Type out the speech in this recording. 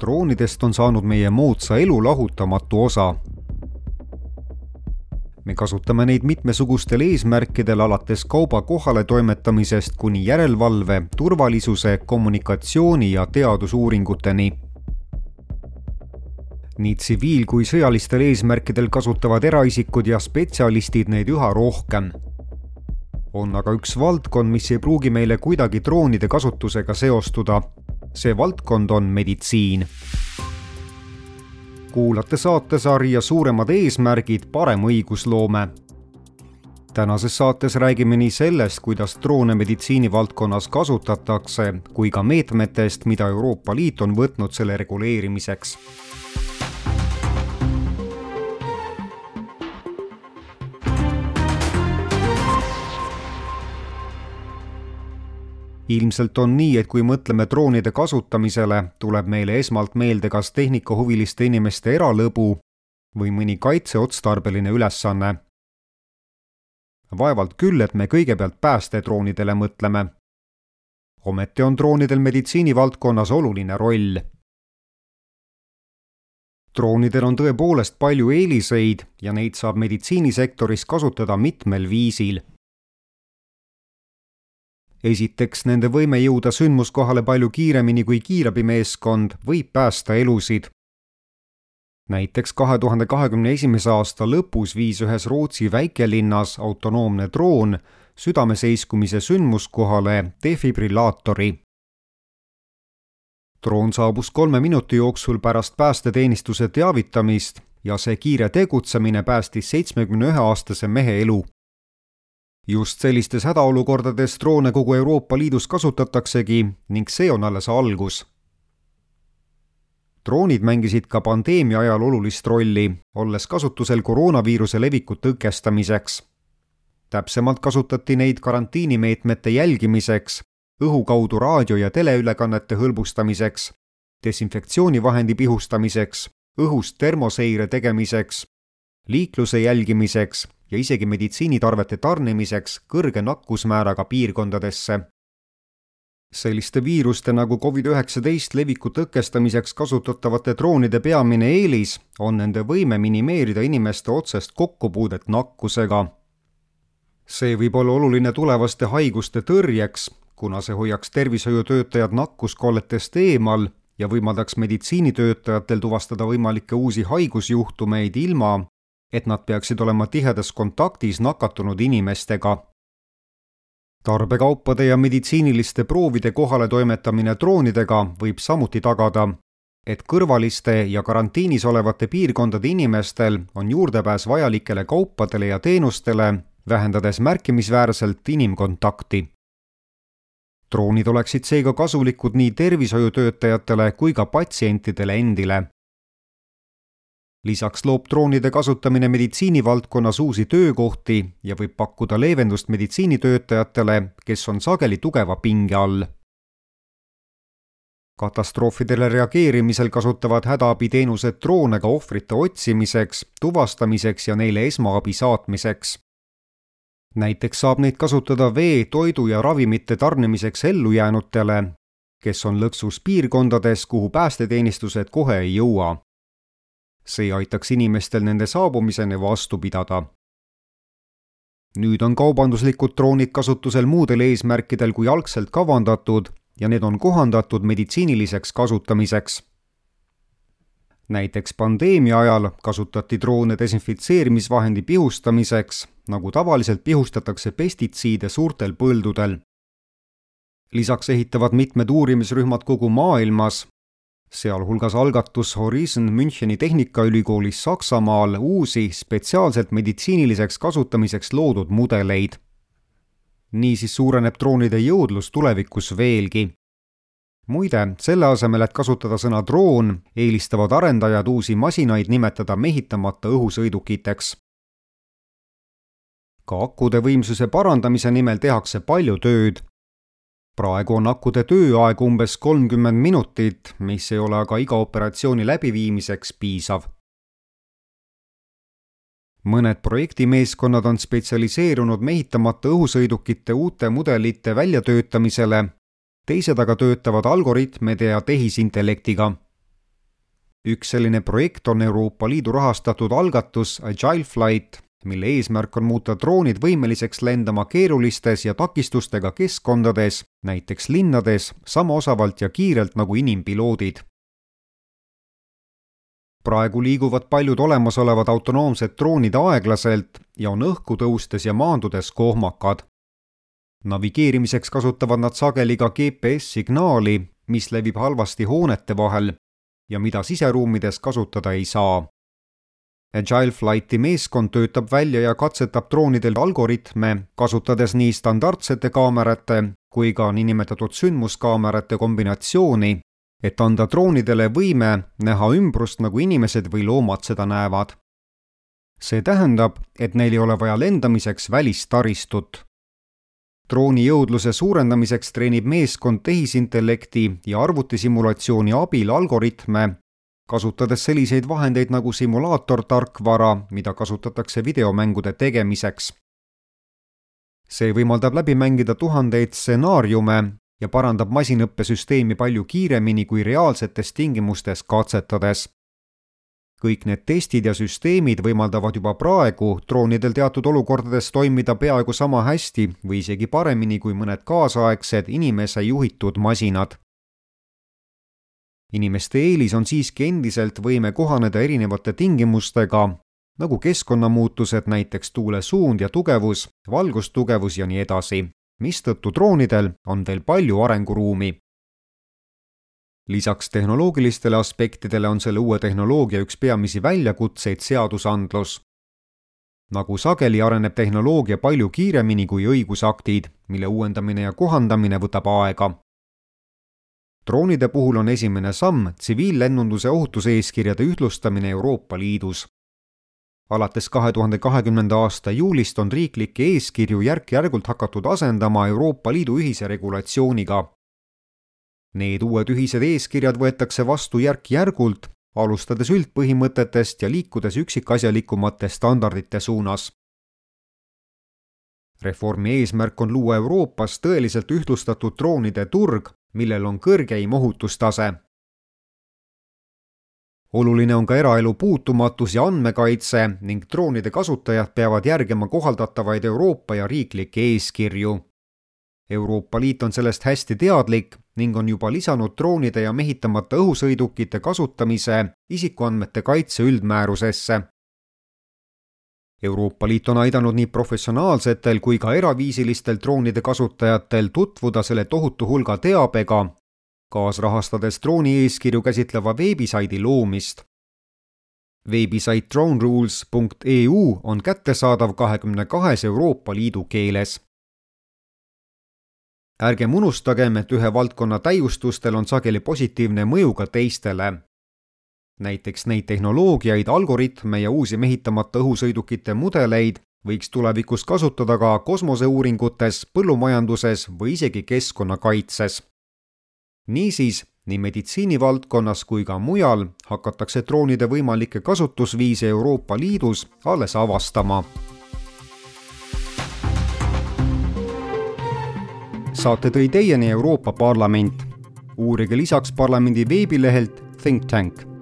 droonidest on saanud meie moodsa elu lahutamatu osa. me kasutame neid mitmesugustel eesmärkidel, alates kauba kohaletoimetamisest kuni järelevalve, turvalisuse, kommunikatsiooni ja teadusuuringuteni. nii tsiviil- kui sõjalistel eesmärkidel kasutavad eraisikud ja spetsialistid neid üha rohkem on aga üks valdkond, mis ei pruugi meile kuidagi droonide kasutusega seostuda. See valdkond on meditsiin. kuulate saatesarja Suuremad eesmärgid, parem õigusloome. tänases saates räägime nii sellest, kuidas droone meditsiinivaldkonnas kasutatakse, kui ka meetmetest, mida Euroopa Liit on võtnud selle reguleerimiseks ilmselt on nii, et kui mõtleme droonide kasutamisele, tuleb meile esmalt meelde kas tehnikahuviliste inimeste eralõbu või mõni kaitseotstarbeline ülesanne. vaevalt küll, et me kõigepealt päästedroonidele mõtleme. ometi on droonidel meditsiinivaldkonnas oluline roll. droonidel on tõepoolest palju eeliseid ja neid saab meditsiinisektoris kasutada mitmel viisil esiteks, nende võime jõuda sündmuskohale palju kiiremini kui kiirabimeeskond võib päästa elusid. näiteks kahe tuhande kahekümne esimese aasta lõpus viis ühes Rootsi väikelinnas autonoomne droon südameseiskumise sündmuskohale defibrillaatori. droon saabus kolme minuti jooksul pärast päästeteenistuse teavitamist ja see kiire tegutsemine päästis seitsmekümne ühe aastase mehe elu just sellistes hädaolukordades droone kogu Euroopa Liidus kasutataksegi ning see on alles algus. droonid mängisid ka pandeemia ajal olulist rolli, olles kasutusel koroonaviiruse leviku tõkestamiseks. täpsemalt kasutati neid karantiinimeetmete jälgimiseks, õhu kaudu raadio- ja teleülekannete hõlbustamiseks, desinfektsioonivahendi pihustamiseks, õhust termoseire tegemiseks, liikluse jälgimiseks ja isegi meditsiinitarvete tarnimiseks kõrge nakkusmääraga piirkondadesse. selliste viiruste nagu Covid-19 leviku tõkestamiseks kasutatavate droonide peamine eelis on nende võime minimeerida inimeste otsest kokkupuudet nakkusega. see võib olla oluline tulevaste haiguste tõrjeks, kuna see hoiaks tervishoiutöötajad nakkuskolletest eemal ja võimaldaks meditsiinitöötajatel tuvastada võimalikke uusi haigusjuhtumeid ilma, et nad peaksid olema tihedas kontaktis nakatunud inimestega. tarbekaupade ja meditsiiniliste proovide kohaletoimetamine droonidega võib samuti tagada, et kõrvaliste ja karantiinis olevate piirkondade inimestel on juurdepääs vajalikele kaupadele ja teenustele, vähendades märkimisväärselt inimkontakti. droonid oleksid seega kasulikud nii tervishoiutöötajatele kui ka patsientidele endile lisaks loob droonide kasutamine meditsiinivaldkonnas uusi töökohti ja võib pakkuda leevendust meditsiinitöötajatele, kes on sageli tugeva pinge all. katastroofidele reageerimisel kasutavad hädaabiteenused droone ka ohvrite otsimiseks, tuvastamiseks ja neile esmaabi saatmiseks. näiteks saab neid kasutada vee, toidu ja ravimite tarnimiseks ellujäänutele, kes on lõksus piirkondades, kuhu päästeteenistused kohe ei jõua see aitaks inimestel nende saabumiseni vastu pidada. nüüd on kaubanduslikud droonid kasutusel muudel eesmärkidel kui algselt kavandatud ja need on kohandatud meditsiiniliseks kasutamiseks. näiteks pandeemia ajal kasutati droone desinfitseerimisvahendi pihustamiseks, nagu tavaliselt pihustatakse pestitsiide suurtel põldudel lisaks ehitavad mitmed uurimisrühmad kogu maailmas sealhulgas algatus Horizon Müncheni Tehnikaülikoolis Saksamaal uusi spetsiaalselt meditsiiniliseks kasutamiseks loodud mudeleid. niisiis suureneb droonide jõudlus tulevikus veelgi. muide, selle asemel, et kasutada sõna droon, eelistavad arendajad uusi masinaid nimetada mehitamata õhusõidukiteks. ka akude võimsuse parandamise nimel tehakse palju tööd praegu on akude tööaeg umbes kolmkümmend minutit, mis ei ole aga iga operatsiooni läbiviimiseks piisav. mõned projektimeeskonnad on spetsialiseerunud mehitamata õhusõidukite uute mudelite väljatöötamisele, teised aga töötavad algoritmide ja tehisintellektiga. üks selline projekt on Euroopa Liidu rahastatud algatus Agile Flight, mille eesmärk on muuta droonid võimeliseks lendama keerulistes ja takistustega keskkondades, näiteks linnades, sama osavalt ja kiirelt nagu inimpiloodid. praegu liiguvad paljud olemasolevad autonoomsed droonid aeglaselt ja on õhku tõustes ja maandudes kohmakad. navigeerimiseks kasutavad nad sageli ka GPS-signaali, mis levib halvasti hoonete vahel ja mida siseruumides kasutada ei saa. Agile Flighti meeskond töötab välja ja katsetab droonidel algoritme, kasutades nii standardsete kaamerate kui ka niinimetatud sündmuskaamerate kombinatsiooni, et anda droonidele võime näha ümbrust, nagu inimesed või loomad seda näevad. see tähendab, et neil ei ole vaja lendamiseks välistaristut. drooni jõudluse suurendamiseks treenib meeskond tehisintellekti ja arvutisimulatsiooni abil algoritme, kasutades selliseid vahendeid nagu simulaatortarkvara, mida kasutatakse videomängude tegemiseks. see võimaldab läbi mängida tuhandeid stsenaariume ja parandab masinõppesüsteemi palju kiiremini kui reaalsetes tingimustes katsetades. kõik need testid ja süsteemid võimaldavad juba praegu droonidel teatud olukordades toimida peaaegu sama hästi või isegi paremini kui mõned kaasaegsed inimese juhitud masinad inimeste eelis on siiski endiselt võime kohaneda erinevate tingimustega, nagu keskkonnamuutused, näiteks tuule suund ja tugevus, valgustugevus ja nii edasi, mistõttu droonidel on veel palju arenguruumi. lisaks tehnoloogilistele aspektidele on selle uue tehnoloogia üks peamisi väljakutseid seadusandlus. nagu sageli areneb tehnoloogia palju kiiremini kui õigusaktid, mille uuendamine ja kohandamine võtab aega droonide puhul on esimene samm tsiviillennunduse ohutuseeskirjade ühtlustamine Euroopa Liidus. alates kahe tuhande kahekümnenda aasta juulist on riiklikke eeskirju järk-järgult hakatud asendama Euroopa Liidu ühise regulatsiooniga. Need uued ühised eeskirjad võetakse vastu järk-järgult, alustades üldpõhimõtetest ja liikudes üksikasjalikumate standardite suunas reformi eesmärk on luua Euroopas tõeliselt ühtlustatud droonide turg, millel on kõrgeim ohutustase. oluline on ka eraelu puutumatus ja andmekaitse ning droonide kasutajad peavad järgima kohaldatavaid Euroopa ja riiklikke eeskirju. Euroopa Liit on sellest hästi teadlik ning on juba lisanud droonide ja mehitamata õhusõidukite kasutamise isikuandmete kaitse üldmäärusesse Euroopa Liit on aidanud nii professionaalsetel kui ka eraviisilistel droonide kasutajatel tutvuda selle tohutu hulga teabega, kaasrahastades drooni eeskirju käsitleva veebisaidi loomist. veebisait dronerules.eu on kättesaadav kahekümne kahes Euroopa Liidu keeles. ärgem unustagem, et ühe valdkonna täiustustel on sageli positiivne mõju ka teistele näiteks neid tehnoloogiaid, algoritme ja uusi mehitamata õhusõidukite mudeleid võiks tulevikus kasutada ka kosmoseuuringutes, põllumajanduses või isegi keskkonnakaitses. niisiis, nii meditsiinivaldkonnas kui ka mujal hakatakse droonide võimalikke kasutusviise Euroopa Liidus alles avastama. saate tõi teieni Euroopa Parlament. uurige lisaks parlamendi veebilehelt Think Tank